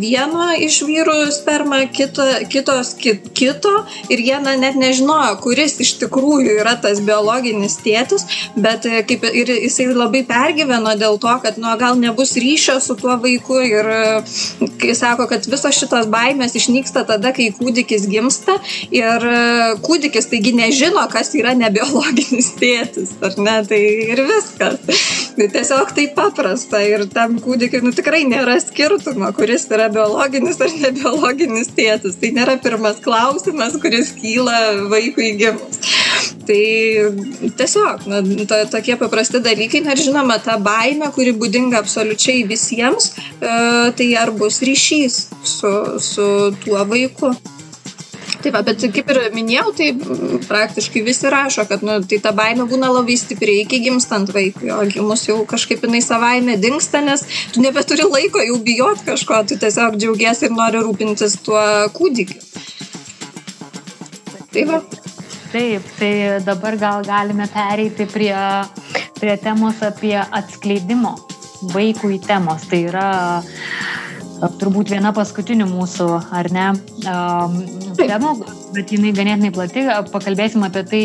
vieno iš vyrų sperma, kito, kitos kit, kito ir jie na, net nežinojo, kuris iš tikrųjų yra tas biologinis tėtis, bet kaip ir jisai labai pergyveno dėl to, kad nu, gal nebus ryšio su tuo vaiku ir kai sako, kad visos šitos baimės išnyksta tada, kai kūdikis gimsta ir kūdikis taigi nežino, kas yra nebiologinis tėtis, ar ne, tai ir viskas. Tai tiesiog tai paprasta ir tam kūdikiui nu, tikrai nėra skirtumo, kuris yra biologinis ar nebiologinis tėtis. Tai nėra pirmas klausimas, kuris kyla vaikui gimus. Tai tiesiog, na, to, tokie paprasti dalykai, na ir žinoma, ta baime, kuri būdinga absoliučiai visiems, e, tai ar bus ryšys su, su tuo vaiku. Taip, bet kaip ir minėjau, tai praktiškai visi rašo, kad nu, tai ta baime būna labai stipri iki gimstant vaikui, o gimus jau kažkaip jinai savaime dinksta, nes tu nebeturi laiko jau bijot kažko, tu tiesiog džiaugiesi ir nori rūpintis tuo kūdikiu. Tai va. Taip, tai dabar gal galime pereiti prie, prie temos apie atskleidimo vaikui temos. Tai yra turbūt viena paskutinių mūsų, ar ne, um, temų, bet jinai ganėtinai plati. Pakalbėsim apie tai,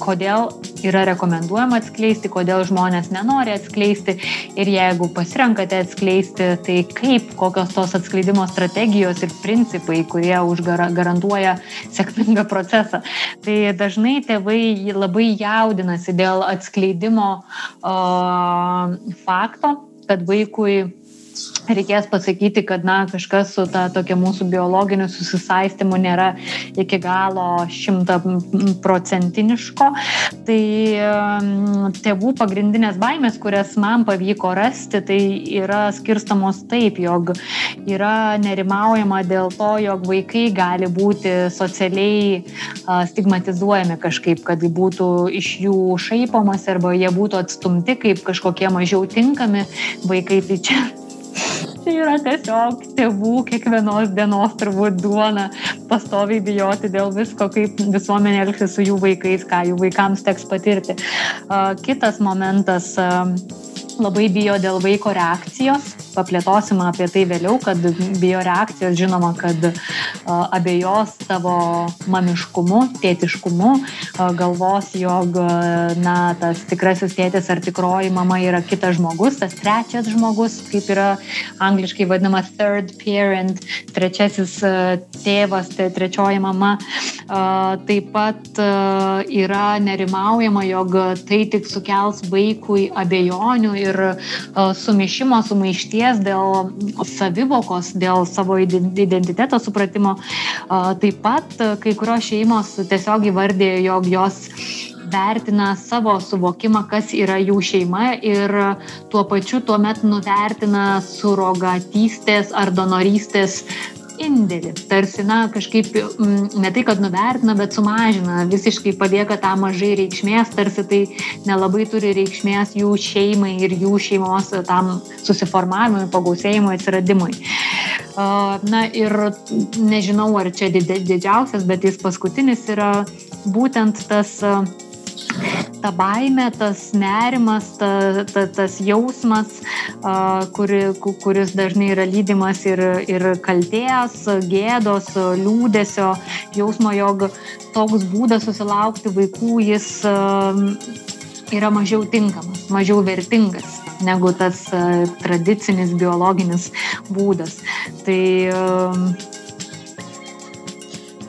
kodėl yra rekomenduojama atskleisti, kodėl žmonės nenori atskleisti ir jeigu pasirenkate atskleisti, tai kaip, kokios tos atskleidimo strategijos ir principai, kurie užgarantuoja sėkmingą procesą. Tai dažnai tėvai labai jaudinasi dėl atskleidimo o, fakto, kad vaikui reikės pasakyti, kad na, kažkas su ta tokia mūsų biologiniu susisaistimu nėra iki galo šimtaprocentiniško. Tai tėvų pagrindinės baimės, kurias man pavyko rasti, tai yra skirstamos taip, jog yra nerimaujama dėl to, jog vaikai gali būti socialiai stigmatizuojami kažkaip, kad būtų iš jų šaipomas arba jie būtų atstumti kaip kažkokie mažiau tinkami vaikai. Tai čia čia yra tiesiog tėvų kiekvienos dienos turbūt duona pastoviai bijoti dėl visko, kaip visuomenė elgsis su jų vaikais, ką jų vaikams teks patirti. Kitas momentas labai bijo dėl vaiko reakcijos paplėtosim apie tai vėliau, kad bioreakcijos žinoma, kad abejos savo mamiškumu, tėtiškumu, galvos, jog na, tas tikrasis tėtis ar tikroji mama yra kitas žmogus, tas trečias žmogus, kaip yra angliškai vadinama third parent, trečiasis tėvas, tai trečioji mama. Taip pat yra nerimaujama, jog tai tik sukels vaikui abejonių ir sumišimo, sumaišties nevilties, dėl savivokos, dėl savo identiteto supratimo. Taip pat kai kurios šeimos tiesiog įvardė, jog jos vertina savo suvokimą, kas yra jų šeima ir tuo pačiu tuomet nuvertina surogatystės ar donorystės indėlį. Tarsi, na, kažkaip mm, ne tai, kad nuvertina, bet sumažina, visiškai palieka tą mažai reikšmės, tarsi tai nelabai turi reikšmės jų šeimai ir jų šeimos tam susiformavimui, pagausėjimui, atsiradimui. Na ir nežinau, ar čia didžiausias, bet jis paskutinis yra būtent tas ta baimė, tas nerimas, ta, ta, tas jausmas, kuri, kuris dažnai yra lydimas ir, ir kalties, gėdos, liūdėsio, jausmo, jog toks būdas susilaukti vaikų, jis yra mažiau tinkamas, mažiau vertingas negu tas tradicinis biologinis būdas. Tai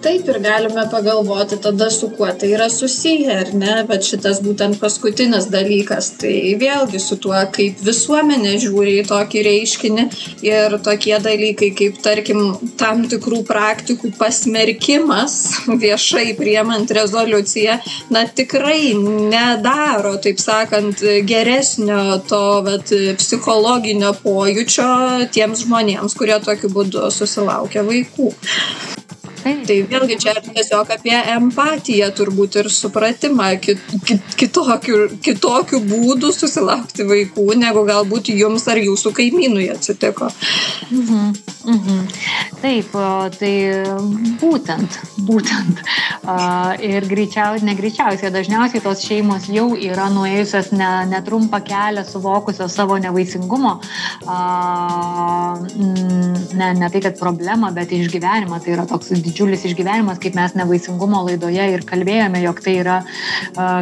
taip ir galime pagalvoti tada su kuo tai yra susiję ar ne? Vat šitas būtent paskutinis dalykas tai vėlgi su tuo kaip visuomenė žiūri į tokį reiškinį ir tokie dalykai kaip tarkim tam tikrų praktikų pasmerkimas viešai priemant rezoliuciją na tikrai nedaro taip sakant geresnio to vat psichologinio pojūčio tiems žmonėms kurie tokiu būdu susilaukia vaikų tai vėlgi čia tiesiog apie empatiją turbūt ir supratimą kit, kit, kitokių, kitokių būdų susilaukti vaikų, negu galbūt jums ar jūsų kaimynui atsitiko. Mhm, mhm. Taip, tai būtent, būtent. Ir greičiausiai, negreičiausiai, dažniausiai tos šeimos jau yra nuėjusios ne, netrumpą kelią, suvokusios savo nevaisingumo, ne, ne tai, kad problemą, bet išgyvenimą. Tai yra toks didžiulis didžiulis išgyvenimas, kaip mes nevaisingumo laidoje ir kalbėjome, jog tai yra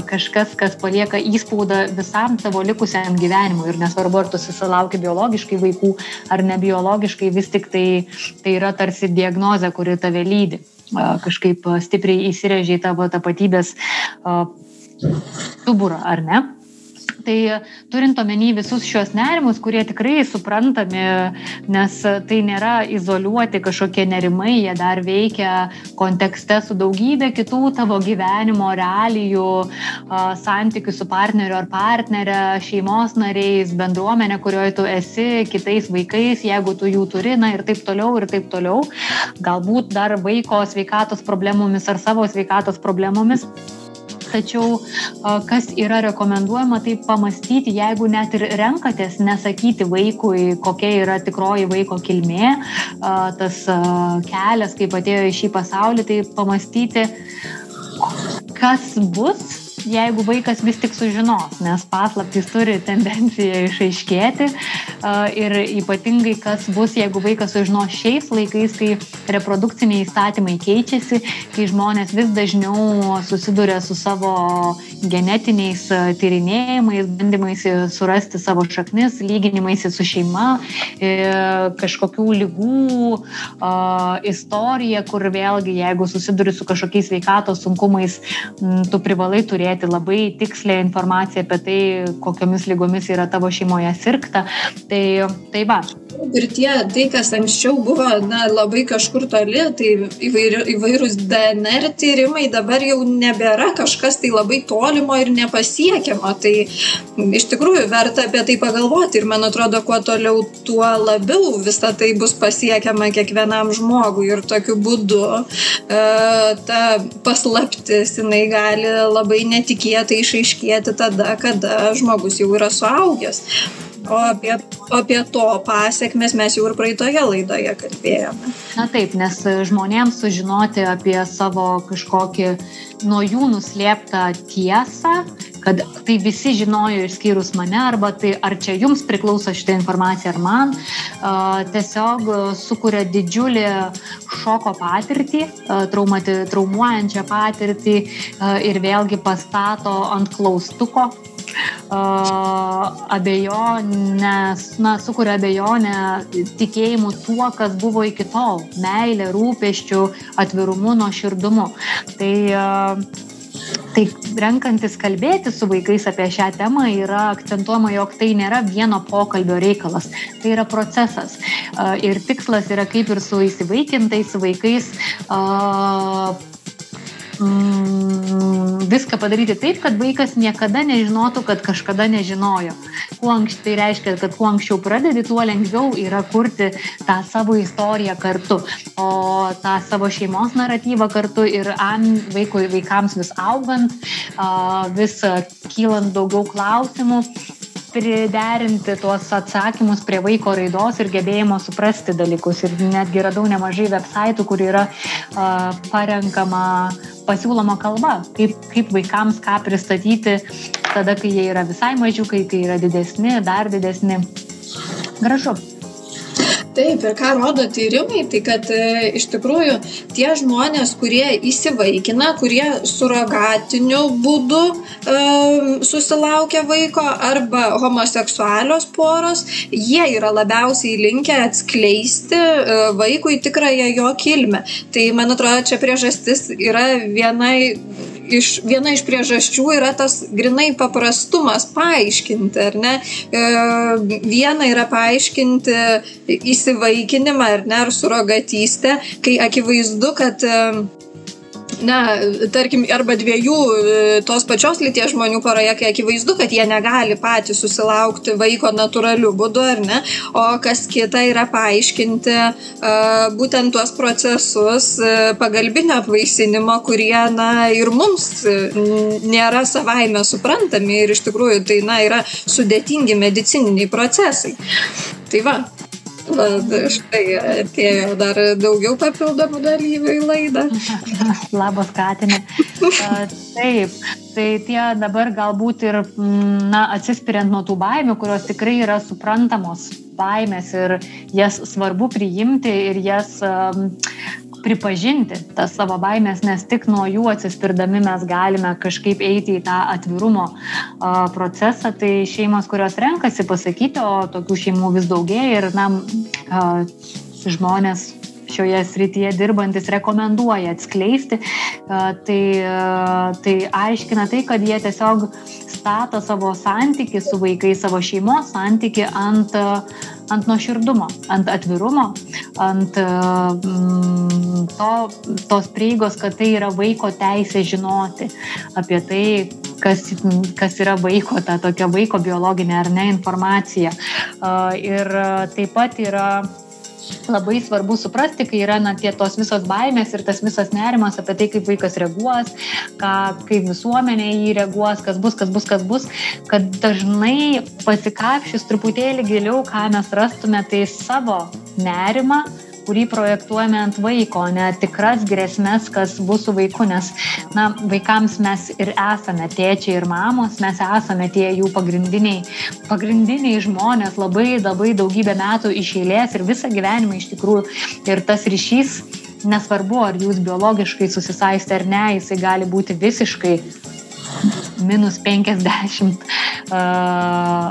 kažkas, kas palieka įspaudą visam tavo likusiam gyvenimui. Ir nesvarbu, ar tu susilauki biologiškai vaikų ar nebiologiškai, vis tik tai, tai yra tarsi diagnozė, kuri tave lydi. Kažkaip stipriai įsirežiai tavo tapatybės stuburą, ar ne? Tai turint omeny visus šios nerimus, kurie tikrai suprantami, nes tai nėra izoliuoti kažkokie nerimai, jie dar veikia kontekste su daugybė kitų tavo gyvenimo realijų, santykių su partneriu ar partnerė, šeimos nariais, bendruomenė, kurioje tu esi, kitais vaikais, jeigu tu jų turi, na ir taip toliau, ir taip toliau. Galbūt dar vaiko sveikatos problemomis ar savo sveikatos problemomis tačiau kas yra rekomenduojama, tai pamastyti, jeigu net ir renkatės nesakyti vaikui, kokia yra tikroji vaiko kilmė, tas kelias, kaip atėjo į šį pasaulį, tai pamastyti, kas bus jeigu vaikas vis tik sužinos, nes paslaptys turi tendenciją išaiškėti ir ypatingai kas bus, jeigu vaikas sužinos šiais laikais, kai reprodukciniai įstatymai keičiasi, kai žmonės vis dažniau susiduria su savo genetiniais tyrinėjimais, bandymais surasti savo šaknis, lyginimais su šeima, kažkokių lygų istorija, kur vėlgi, jeigu susiduri su kažkokiais veikatos sunkumais, tu privalai turėti turėti labai tikslę informaciją apie tai, kokiomis lygomis yra tavo šeimoje sirgta. Tai, tai va, ir tie, tai kas anksčiau buvo na, labai kažkur toli, tai įvairių, įvairūs DNR tyrimai dabar jau nebėra kažkas tai labai tolimo ir nepasiekiamo. Tai iš tikrųjų verta apie tai pagalvoti ir man atrodo, kuo toliau, tuo labiau visa tai bus pasiekiama kiekvienam žmogui ir tokiu būdu e, ta paslaptis jinai gali labai netikėtai išaiškėti tada, kada žmogus jau yra suaugęs. O apie, apie to pasiekmes mes jau ir praeitoje laidoje kalbėjome. Na taip, nes žmonėms sužinoti apie savo kažkokį nuo jų nuslėptą tiesą, kad tai visi žinojo išskyrus mane, arba tai ar čia jums priklauso šitą informaciją ar man, tiesiog sukuria didžiulį šoko patirtį, traumati, traumuojančią patirtį ir vėlgi pastato ant klaustuko abejonės, na, sukuria abejonę tikėjimu tuo, kas buvo iki tol - meilė, rūpeščių, atvirumu, nuoširdumu. Tai Tai renkantis kalbėti su vaikais apie šią temą yra akcentuojama, jog tai nėra vieno pokalbio reikalas, tai yra procesas. Ir tikslas yra kaip ir su įsivaikintais vaikais mm, viską padaryti taip, kad vaikas niekada nežinotų, kad kažkada nežinojo. Kuo anksčiau tai reiškia, kad kuo anksčiau pradedi, tuo lengviau yra kurti tą savo istoriją kartu, o tą savo šeimos naratyvą kartu ir am, vaikui, vaikams vis augant, vis kylant daugiau klausimų priderinti tuos atsakymus prie vaiko raidos ir gebėjimo suprasti dalykus. Ir netgi radau nemažai websaitų, kur yra uh, parenkama, pasiūloma kalba, kaip, kaip vaikams ką pristatyti tada, kai jie yra visai mažiukai, kai yra didesni, dar didesni. Gražu taip ir ką rodo tyrimai tai kad e, iš tikrųjų tie žmonės kurie įsivaikina kurie surogatiniu būdu e, susilaukia vaiko arba homoseksualios poros jie yra labiausiai linkę atskleisti e, vaikui tikrąją jo kilmę. Tai man atrodo čia priežastis yra vienai iš viena iš priežasčių yra tas grynai paprastumas paaiškinti, ar ne? E, viena yra paaiškinti įsivaikinimą, ar ne, ar surogatystę, kai akivaizdu, kad e, na, tarkim, arba dviejų e, tos pačios lyties žmonių poroje, kai akivaizdu, kad jie negali patys susilaukti vaiko natūraliu būdu, ar ne, o kas kita yra paaiškinti uh, būtent tuos procesus uh, pagalbinio apvaisinimo, kurie, na, ir mums nėra savaime suprantami ir iš tikrųjų tai, na, yra sudėtingi medicininiai procesai. Tai va, Štai atėjo dar daugiau papildomų dalyvių į laidą. Labas, Katinė. Taip, tai tie dabar galbūt ir, mm, na, atsispiriant nuo tų baimių, kurios tikrai yra suprantamos baimės ir jas svarbu priimti ir jas pripažinti tas savo baimės, nes tik nuo jų atsispirdami mes galime kažkaip eiti į tą atvirumo procesą. Tai šeimos, kurios renkasi pasakyti, o tokių šeimų vis daugėja ir na, žmonės šioje srityje dirbantis rekomenduoja atskleisti, tai, tai aiškina tai, kad jie tiesiog stato savo santyki su vaikais, savo šeimos santyki ant ant nuoširdumo, ant atvirumo, ant mm, to, tos prieigos, kad tai yra vaiko teisė žinoti apie tai, kas, kas yra vaiko, ta tokia vaiko biologinė ar ne informacija. Ir taip pat yra labai svarbu suprasti, kai yra na, tie tos visos baimės ir tas visas nerimas apie tai, kaip vaikas reaguos, ką, kaip visuomenė jį reaguos, kas bus, kas bus, kas bus, kad dažnai pasikapšys truputėlį giliau, ką mes rastume, tai savo nerimą kurį projektuojame ant vaiko, ne tikras grėsmės, kas bus su vaiku, nes, na, vaikams mes ir esame tėčiai ir mamos, mes esame tie jų pagrindiniai, pagrindiniai žmonės labai labai daugybę metų iš eilės ir visą gyvenimą iš tikrųjų. Ir tas ryšys, nesvarbu, ar jūs biologiškai susisaistė ar ne, jisai gali būti visiškai minus 50 uh,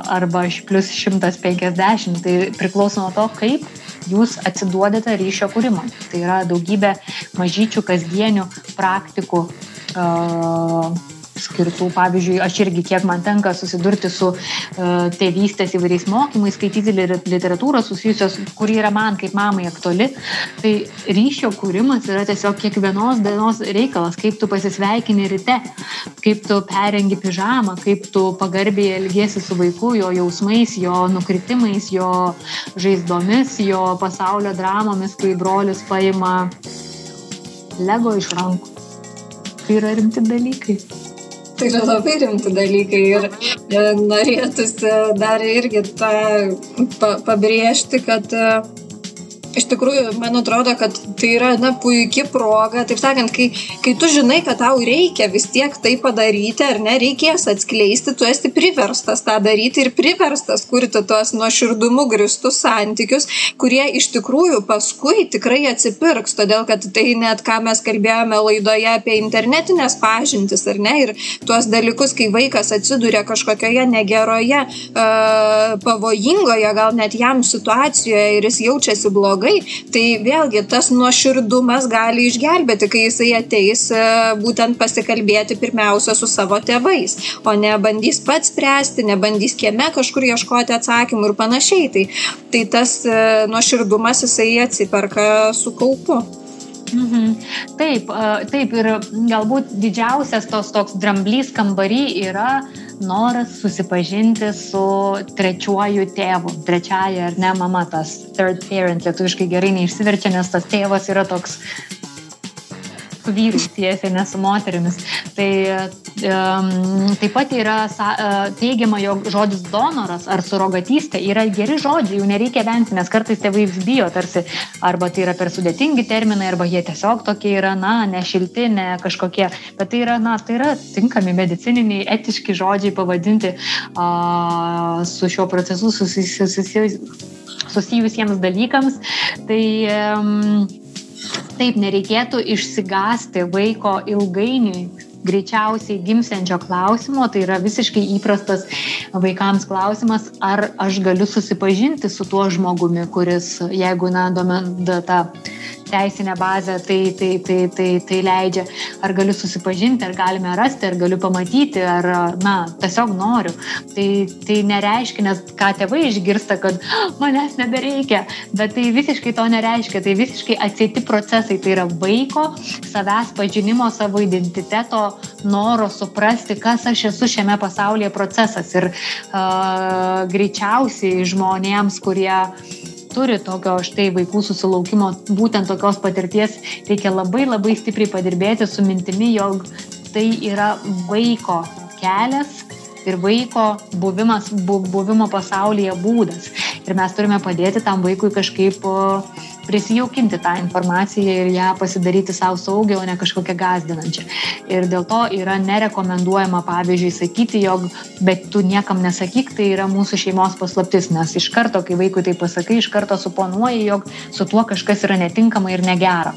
arba plus 150. Tai priklauso nuo to, kaip jūs atsiduodate ryšio kūrimui. Tai yra daugybė mažyčių kasdienių praktikų. Uh, skirtų, pavyzdžiui, aš irgi kiek man tenka susidurti su uh, tėvystės įvairiais mokymais, skaityti literatūrą susijusios, kuri yra man kaip mamai aktuali, tai ryšio kūrimas yra tiesiog kiekvienos dienos reikalas, kaip tu pasisveikini ryte, kaip tu perengi pižamą, kaip tu pagarbiai elgėsi su vaiku, jo jausmais, jo nukritimais, jo žaizdomis, jo pasaulio dramomis, kai brolius paima lego iš rankų. Tai yra rimti dalykai. Tai yra labai rimti dalykai ir norėtųsi dar irgi tą pa, pabrėžti, kad iš tikrųjų man atrodo kad tai yra na puiki proga taip sakant kai kai tu žinai kad tau reikia vis tiek tai padaryti ar ne reikės atskleisti tu esi priverstas tą daryti ir priverstas kurti tuos nuoširdumu grįstus santykius kurie iš tikrųjų paskui tikrai atsipirks todėl kad tai net ką mes kalbėjome laidoje apie internetines pažintis ar ne ir tuos dalykus kai vaikas atsiduria kažkokioje negeroje pavojingoje gal net jam situacijoje ir jis jaučiasi blogai blogai, tai vėlgi tas nuoširdumas gali išgelbėti, kai jisai ateis e, būtent pasikalbėti pirmiausia su savo tėvais, o ne bandys pats spręsti, nebandys kieme kažkur ieškoti atsakymų ir panašiai. Tai, tai tas e, nuoširdumas jisai atsiperka su kaupu. Mhm. Taip, taip ir galbūt didžiausias tos toks dramblys kambarį yra noras susipažinti su trečiuoju tėvu, trečiaja ar ne mama, tas third parent, lietuviškai gerai neišsiverčia, nes tas tėvas yra toks su vyrais tiesiai, ne su moterimis. Tai um, taip pat yra uh, teigiama, jog žodis donoras ar surogatystė yra geri žodžiai, jų nereikia vengti, nes kartais tėvai bijo tarsi, arba tai yra per sudėtingi terminai, arba jie tiesiog tokie yra, na, ne šilti, ne kažkokie, bet tai yra, na, tai yra tinkami medicininiai, etiški žodžiai pavadinti uh, su šiuo procesu susijusiems dalykams. Tai um, Taip, nereikėtų išsigasti vaiko ilgainiui greičiausiai gimsiančio klausimo, tai yra visiškai įprastas vaikams klausimas, ar aš galiu susipažinti su tuo žmogumi, kuris, jeigu, na, domen, da, ta teisinė bazė tai, tai, tai, tai, tai leidžia, ar galiu susipažinti, ar galime rasti, ar galiu pamatyti, ar, na, tiesiog noriu. Tai, tai nereiškia, nes ką tėvai išgirsta, kad manęs nebereikia, bet tai visiškai to nereiškia, tai visiškai atsėti procesai, tai yra vaiko savęs pažinimo, savo identiteto, noro suprasti, kas aš esu šiame pasaulyje procesas. Ir uh, greičiausiai žmonėms, kurie turi tokio štai vaikų susilaukimo, būtent tokios patirties, reikia labai labai stipriai padirbėti su mintimi, jog tai yra vaiko kelias ir vaiko buvimas, bu, buvimo pasaulyje būdas. Ir mes turime padėti tam vaikui kažkaip prisijaukinti tą informaciją ir ją pasidaryti savo saugią, o ne kažkokią gazdinančią. Ir dėl to yra nerekomenduojama, pavyzdžiui, sakyti, jog bet tu niekam nesakyk, tai yra mūsų šeimos paslaptis, nes iš karto, kai vaikui tai pasakai, iš karto suponuoji, jog su tuo kažkas yra netinkama ir negera.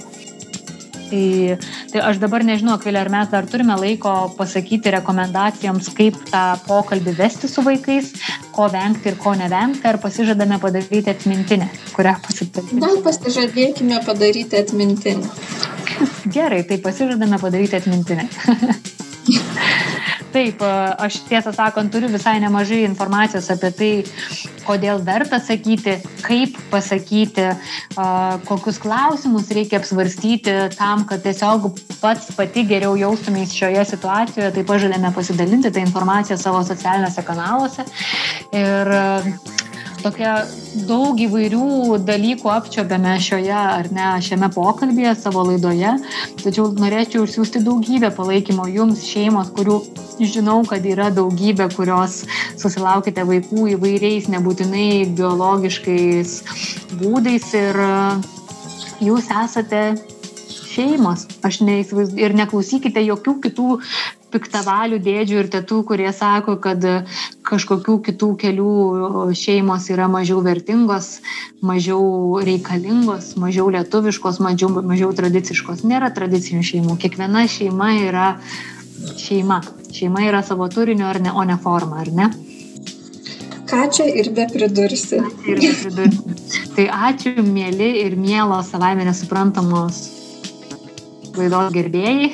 Tai, tai aš dabar nežinau, Akvilė, ar mes dar turime laiko pasakyti rekomendacijoms, kaip tą pokalbį vesti su vaikais, ko vengti ir ko nevengti, ar pasižadame padaryti atmintinę, kurią pasidarysime. Gal pasižadėkime padaryti atmintinę. Gerai, tai pasižadame padaryti atmintinę. Taip, aš tiesą sakant, turiu visai nemažai informacijos apie tai, kodėl verta sakyti, kaip pasakyti, kokius klausimus reikia apsvarstyti tam, kad tiesiog pats pati geriau jaustumės šioje situacijoje. Taip pažadėme pasidalinti tą informaciją savo socialiniuose kanaluose. Ir tokia daug įvairių dalykų apčiopėme šioje ar ne šiame pokalbėje savo laidoje, tačiau norėčiau išsiųsti daugybę palaikymo jums šeimos, kurių žinau, kad yra daugybė, kurios susilaukite vaikų įvairiais, nebūtinai biologiškais būdais ir jūs esate šeimos. Aš neįsivaizduoju ir neklausykite jokių kitų piktavalių dėdžių ir tėtų, kurie sako, kad kažkokių kitų kelių šeimos yra mažiau vertingos, mažiau reikalingos, mažiau lietuviškos, mažiau, mažiau tradiciškos. Nėra tradicinių šeimų. Kiekviena šeima yra šeima. Šeima yra savo turinio, ne, o ne forma, ar ne? Ką čia ir be pridursi. Ir be pridursi. Tai ačiū, mėly ir mielos savaime nesuprantamos laidos gerbėjai,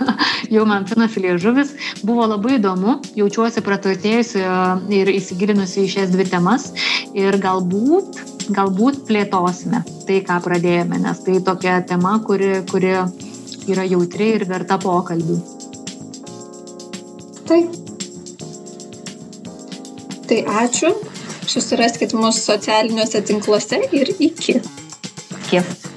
jau man pinasi liežuvis. Buvo labai įdomu, jaučiuosi praturtėjusi e, ir įsigilinusi į šias dvi temas ir galbūt, galbūt plėtosime tai, ką pradėjome, nes tai tokia tema, kuri, kuri yra jautri ir verta pokalbių. Taip. Tai ačiū. Susiraskit mūsų socialiniuose tinkluose ir iki. Iki.